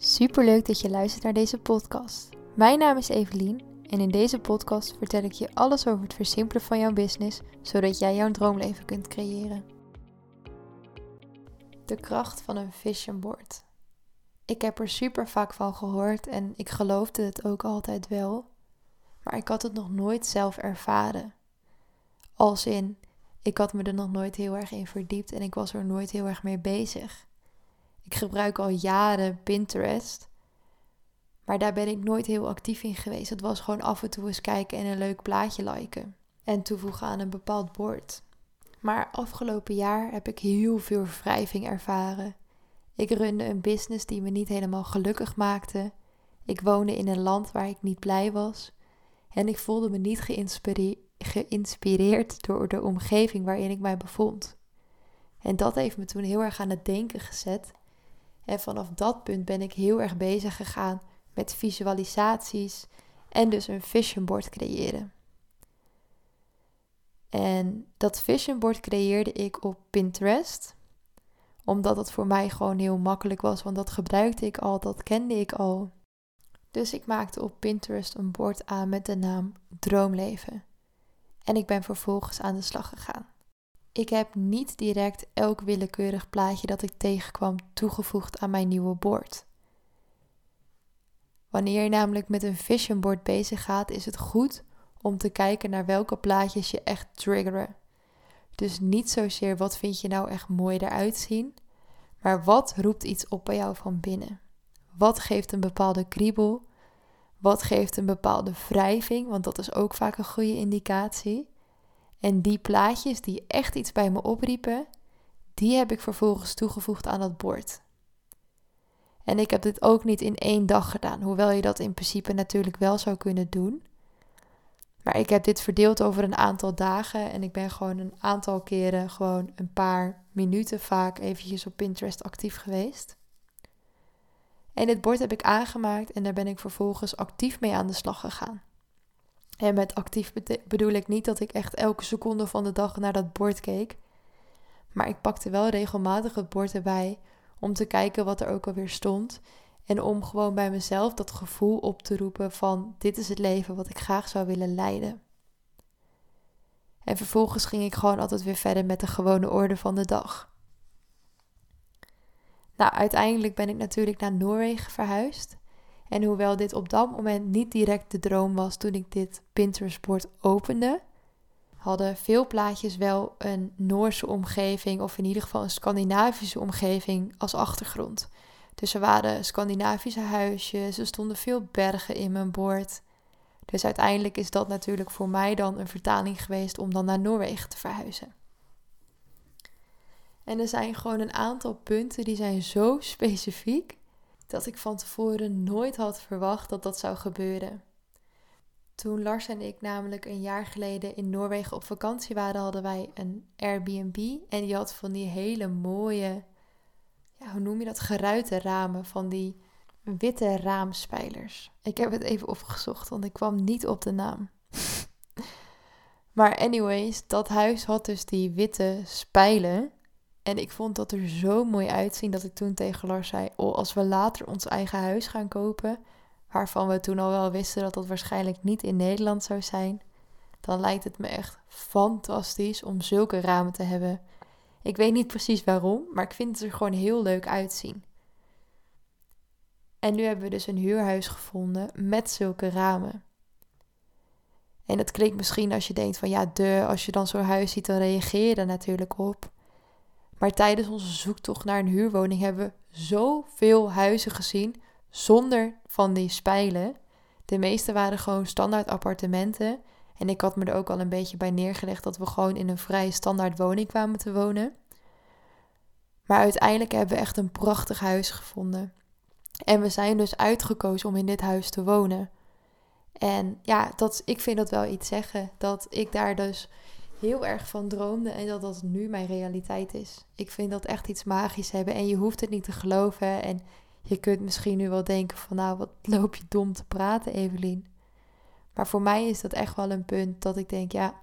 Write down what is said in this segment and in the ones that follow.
Superleuk dat je luistert naar deze podcast. Mijn naam is Evelien en in deze podcast vertel ik je alles over het versimpelen van jouw business, zodat jij jouw droomleven kunt creëren. De kracht van een vision board. Ik heb er super vaak van gehoord en ik geloofde het ook altijd wel, maar ik had het nog nooit zelf ervaren. Als in, ik had me er nog nooit heel erg in verdiept en ik was er nooit heel erg mee bezig. Ik gebruik al jaren Pinterest. Maar daar ben ik nooit heel actief in geweest. Het was gewoon af en toe eens kijken en een leuk plaatje liken. En toevoegen aan een bepaald bord. Maar afgelopen jaar heb ik heel veel wrijving ervaren. Ik runde een business die me niet helemaal gelukkig maakte. Ik woonde in een land waar ik niet blij was. En ik voelde me niet geïnspireerd door de omgeving waarin ik mij bevond. En dat heeft me toen heel erg aan het denken gezet. En vanaf dat punt ben ik heel erg bezig gegaan met visualisaties en dus een vision board creëren. En dat vision board creëerde ik op Pinterest, omdat het voor mij gewoon heel makkelijk was, want dat gebruikte ik al, dat kende ik al. Dus ik maakte op Pinterest een bord aan met de naam Droomleven. En ik ben vervolgens aan de slag gegaan. Ik heb niet direct elk willekeurig plaatje dat ik tegenkwam toegevoegd aan mijn nieuwe bord. Wanneer je namelijk met een vision board bezig gaat, is het goed om te kijken naar welke plaatjes je echt triggeren. Dus niet zozeer wat vind je nou echt mooi eruit zien, maar wat roept iets op bij jou van binnen? Wat geeft een bepaalde kriebel? Wat geeft een bepaalde wrijving? Want dat is ook vaak een goede indicatie. En die plaatjes die echt iets bij me opriepen, die heb ik vervolgens toegevoegd aan dat bord. En ik heb dit ook niet in één dag gedaan, hoewel je dat in principe natuurlijk wel zou kunnen doen. Maar ik heb dit verdeeld over een aantal dagen en ik ben gewoon een aantal keren, gewoon een paar minuten vaak eventjes op Pinterest actief geweest. En dit bord heb ik aangemaakt en daar ben ik vervolgens actief mee aan de slag gegaan. En met actief bedoel ik niet dat ik echt elke seconde van de dag naar dat bord keek. Maar ik pakte wel regelmatig het bord erbij om te kijken wat er ook alweer stond. En om gewoon bij mezelf dat gevoel op te roepen van dit is het leven wat ik graag zou willen leiden. En vervolgens ging ik gewoon altijd weer verder met de gewone orde van de dag. Nou, uiteindelijk ben ik natuurlijk naar Noorwegen verhuisd. En hoewel dit op dat moment niet direct de droom was toen ik dit Pinterest-bord opende, hadden veel plaatjes wel een Noorse omgeving of in ieder geval een Scandinavische omgeving als achtergrond. Dus er waren Scandinavische huisjes, er stonden veel bergen in mijn bord. Dus uiteindelijk is dat natuurlijk voor mij dan een vertaling geweest om dan naar Noorwegen te verhuizen. En er zijn gewoon een aantal punten die zijn zo specifiek dat ik van tevoren nooit had verwacht dat dat zou gebeuren. Toen Lars en ik namelijk een jaar geleden in Noorwegen op vakantie waren, hadden wij een Airbnb. En die had van die hele mooie, ja, hoe noem je dat, geruite ramen, van die witte raamspijlers. Ik heb het even opgezocht, want ik kwam niet op de naam. maar anyways, dat huis had dus die witte spijlen. En ik vond dat er zo mooi uitzien dat ik toen tegen Lars zei: Oh, als we later ons eigen huis gaan kopen, waarvan we toen al wel wisten dat dat waarschijnlijk niet in Nederland zou zijn, dan lijkt het me echt fantastisch om zulke ramen te hebben. Ik weet niet precies waarom, maar ik vind het er gewoon heel leuk uitzien. En nu hebben we dus een huurhuis gevonden met zulke ramen. En dat klinkt misschien als je denkt van ja, de, als je dan zo'n huis ziet, dan reageer je er natuurlijk op. Maar tijdens onze zoektocht naar een huurwoning hebben we zoveel huizen gezien zonder van die spijlen. De meeste waren gewoon standaard appartementen. En ik had me er ook al een beetje bij neergelegd dat we gewoon in een vrij standaard woning kwamen te wonen. Maar uiteindelijk hebben we echt een prachtig huis gevonden. En we zijn dus uitgekozen om in dit huis te wonen. En ja, dat, ik vind dat wel iets zeggen. Dat ik daar dus heel erg van droomde en dat dat nu mijn realiteit is. Ik vind dat echt iets magisch hebben en je hoeft het niet te geloven. En je kunt misschien nu wel denken van nou, wat loop je dom te praten, Evelien. Maar voor mij is dat echt wel een punt dat ik denk, ja,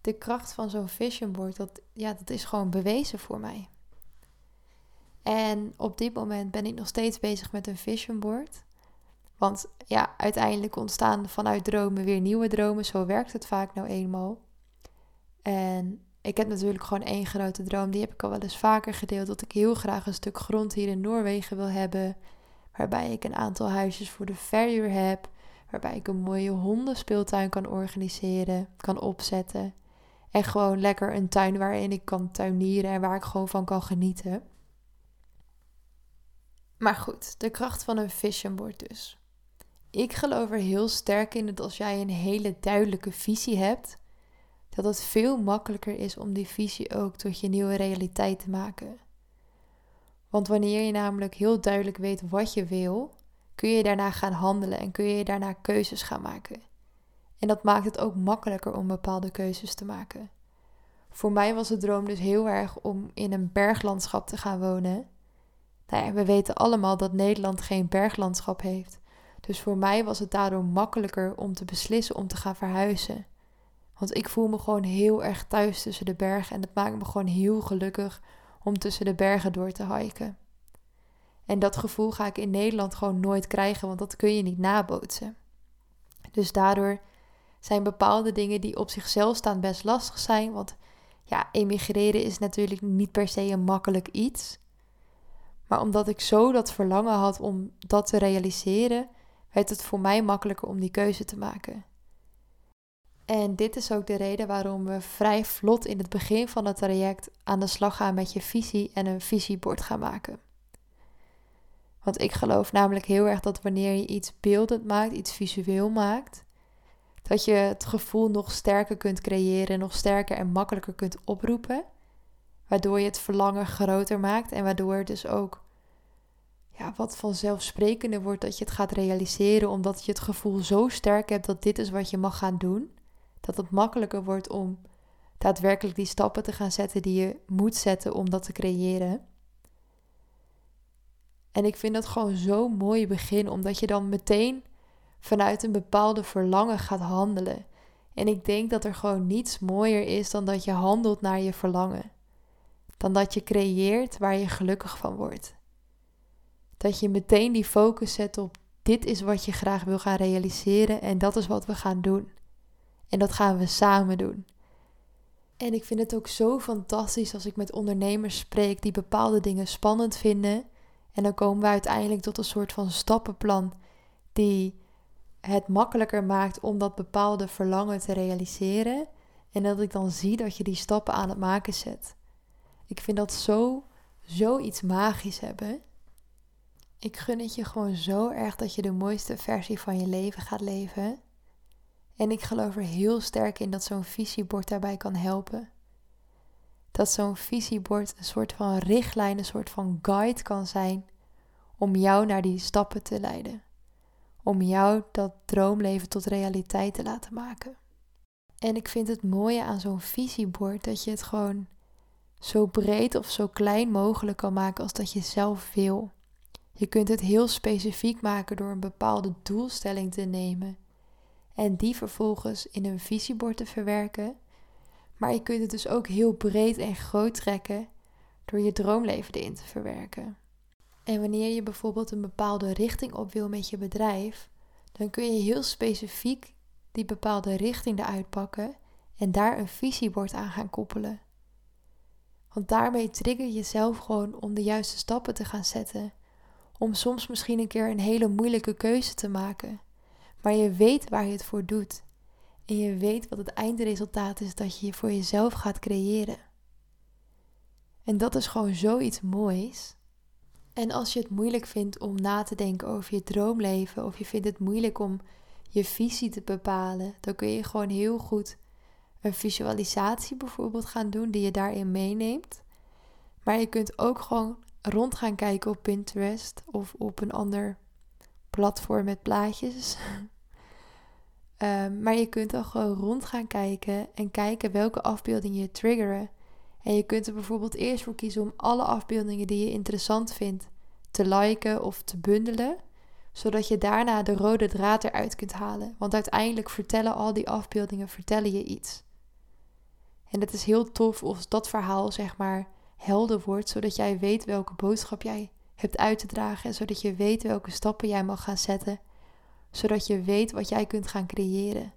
de kracht van zo'n vision board, dat, ja, dat is gewoon bewezen voor mij. En op dit moment ben ik nog steeds bezig met een vision board. Want ja, uiteindelijk ontstaan vanuit dromen weer nieuwe dromen. Zo werkt het vaak nou eenmaal. En ik heb natuurlijk gewoon één grote droom. Die heb ik al wel eens vaker gedeeld. Dat ik heel graag een stuk grond hier in Noorwegen wil hebben. Waarbij ik een aantal huisjes voor de verhuur heb. Waarbij ik een mooie hondenspeeltuin kan organiseren, kan opzetten. En gewoon lekker een tuin waarin ik kan tuinieren en waar ik gewoon van kan genieten. Maar goed, de kracht van een vision board dus. Ik geloof er heel sterk in dat als jij een hele duidelijke visie hebt, dat het veel makkelijker is om die visie ook tot je nieuwe realiteit te maken. Want wanneer je namelijk heel duidelijk weet wat je wil, kun je daarna gaan handelen en kun je daarna keuzes gaan maken. En dat maakt het ook makkelijker om bepaalde keuzes te maken. Voor mij was de droom dus heel erg om in een berglandschap te gaan wonen. Nou we weten allemaal dat Nederland geen berglandschap heeft. Dus voor mij was het daardoor makkelijker om te beslissen om te gaan verhuizen. Want ik voel me gewoon heel erg thuis tussen de bergen en het maakt me gewoon heel gelukkig om tussen de bergen door te hiken. En dat gevoel ga ik in Nederland gewoon nooit krijgen, want dat kun je niet nabootsen. Dus daardoor zijn bepaalde dingen die op zichzelf staan best lastig zijn. Want ja, emigreren is natuurlijk niet per se een makkelijk iets. Maar omdat ik zo dat verlangen had om dat te realiseren, werd het voor mij makkelijker om die keuze te maken. En dit is ook de reden waarom we vrij vlot in het begin van het traject aan de slag gaan met je visie en een visiebord gaan maken. Want ik geloof namelijk heel erg dat wanneer je iets beeldend maakt, iets visueel maakt, dat je het gevoel nog sterker kunt creëren, nog sterker en makkelijker kunt oproepen. Waardoor je het verlangen groter maakt en waardoor het dus ook ja, wat vanzelfsprekender wordt dat je het gaat realiseren, omdat je het gevoel zo sterk hebt dat dit is wat je mag gaan doen. Dat het makkelijker wordt om daadwerkelijk die stappen te gaan zetten die je moet zetten om dat te creëren. En ik vind dat gewoon zo'n mooi begin, omdat je dan meteen vanuit een bepaalde verlangen gaat handelen. En ik denk dat er gewoon niets mooier is dan dat je handelt naar je verlangen. Dan dat je creëert waar je gelukkig van wordt. Dat je meteen die focus zet op dit is wat je graag wil gaan realiseren en dat is wat we gaan doen. En dat gaan we samen doen. En ik vind het ook zo fantastisch als ik met ondernemers spreek die bepaalde dingen spannend vinden. En dan komen we uiteindelijk tot een soort van stappenplan die het makkelijker maakt om dat bepaalde verlangen te realiseren. En dat ik dan zie dat je die stappen aan het maken zet. Ik vind dat zo, zoiets magisch hebben. Ik gun het je gewoon zo erg dat je de mooiste versie van je leven gaat leven. En ik geloof er heel sterk in dat zo'n visiebord daarbij kan helpen. Dat zo'n visiebord een soort van richtlijn, een soort van guide kan zijn om jou naar die stappen te leiden. Om jou dat droomleven tot realiteit te laten maken. En ik vind het mooie aan zo'n visiebord dat je het gewoon zo breed of zo klein mogelijk kan maken als dat je zelf wil. Je kunt het heel specifiek maken door een bepaalde doelstelling te nemen en die vervolgens in een visiebord te verwerken. Maar je kunt het dus ook heel breed en groot trekken door je droomleven erin te verwerken. En wanneer je bijvoorbeeld een bepaalde richting op wil met je bedrijf, dan kun je heel specifiek die bepaalde richting eruit pakken en daar een visiebord aan gaan koppelen. Want daarmee trigger je jezelf gewoon om de juiste stappen te gaan zetten. Om soms misschien een keer een hele moeilijke keuze te maken. Maar je weet waar je het voor doet. En je weet wat het eindresultaat is dat je voor jezelf gaat creëren. En dat is gewoon zoiets moois. En als je het moeilijk vindt om na te denken over je droomleven, of je vindt het moeilijk om je visie te bepalen, dan kun je gewoon heel goed een visualisatie bijvoorbeeld gaan doen die je daarin meeneemt. Maar je kunt ook gewoon rond gaan kijken op Pinterest of op een ander platform met plaatjes. Ehm, maar je kunt dan gewoon rond gaan kijken en kijken welke afbeeldingen je triggeren. En je kunt er bijvoorbeeld eerst voor kiezen om alle afbeeldingen die je interessant vindt te liken of te bundelen, zodat je daarna de rode draad eruit kunt halen. Want uiteindelijk vertellen al die afbeeldingen vertellen je iets. En het is heel tof of dat verhaal zeg maar helder wordt, zodat jij weet welke boodschap jij hebt uit te dragen en zodat je weet welke stappen jij mag gaan zetten, zodat je weet wat jij kunt gaan creëren.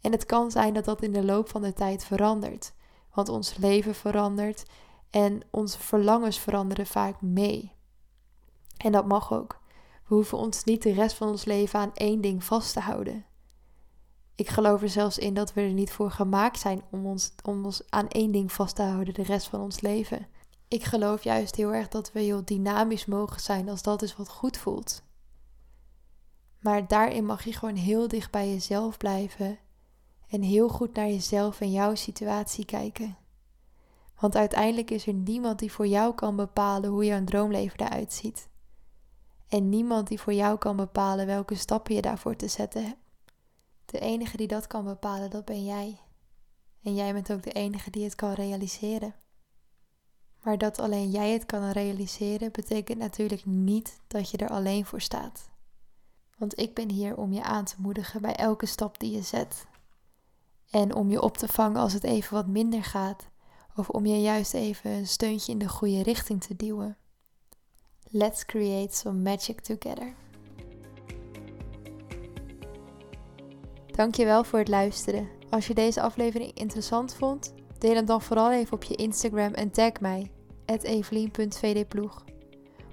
En het kan zijn dat dat in de loop van de tijd verandert, want ons leven verandert en onze verlangens veranderen vaak mee. En dat mag ook. We hoeven ons niet de rest van ons leven aan één ding vast te houden. Ik geloof er zelfs in dat we er niet voor gemaakt zijn om ons, om ons aan één ding vast te houden de rest van ons leven. Ik geloof juist heel erg dat we heel dynamisch mogen zijn als dat is wat goed voelt. Maar daarin mag je gewoon heel dicht bij jezelf blijven en heel goed naar jezelf en jouw situatie kijken. Want uiteindelijk is er niemand die voor jou kan bepalen hoe jouw droomleven eruit ziet. En niemand die voor jou kan bepalen welke stappen je daarvoor te zetten hebt. De enige die dat kan bepalen, dat ben jij. En jij bent ook de enige die het kan realiseren. Maar dat alleen jij het kan realiseren, betekent natuurlijk niet dat je er alleen voor staat. Want ik ben hier om je aan te moedigen bij elke stap die je zet. En om je op te vangen als het even wat minder gaat, of om je juist even een steuntje in de goede richting te duwen. Let's create some magic together. Dankjewel voor het luisteren. Als je deze aflevering interessant vond, deel hem dan vooral even op je Instagram en tag mij, evelien.vdploeg.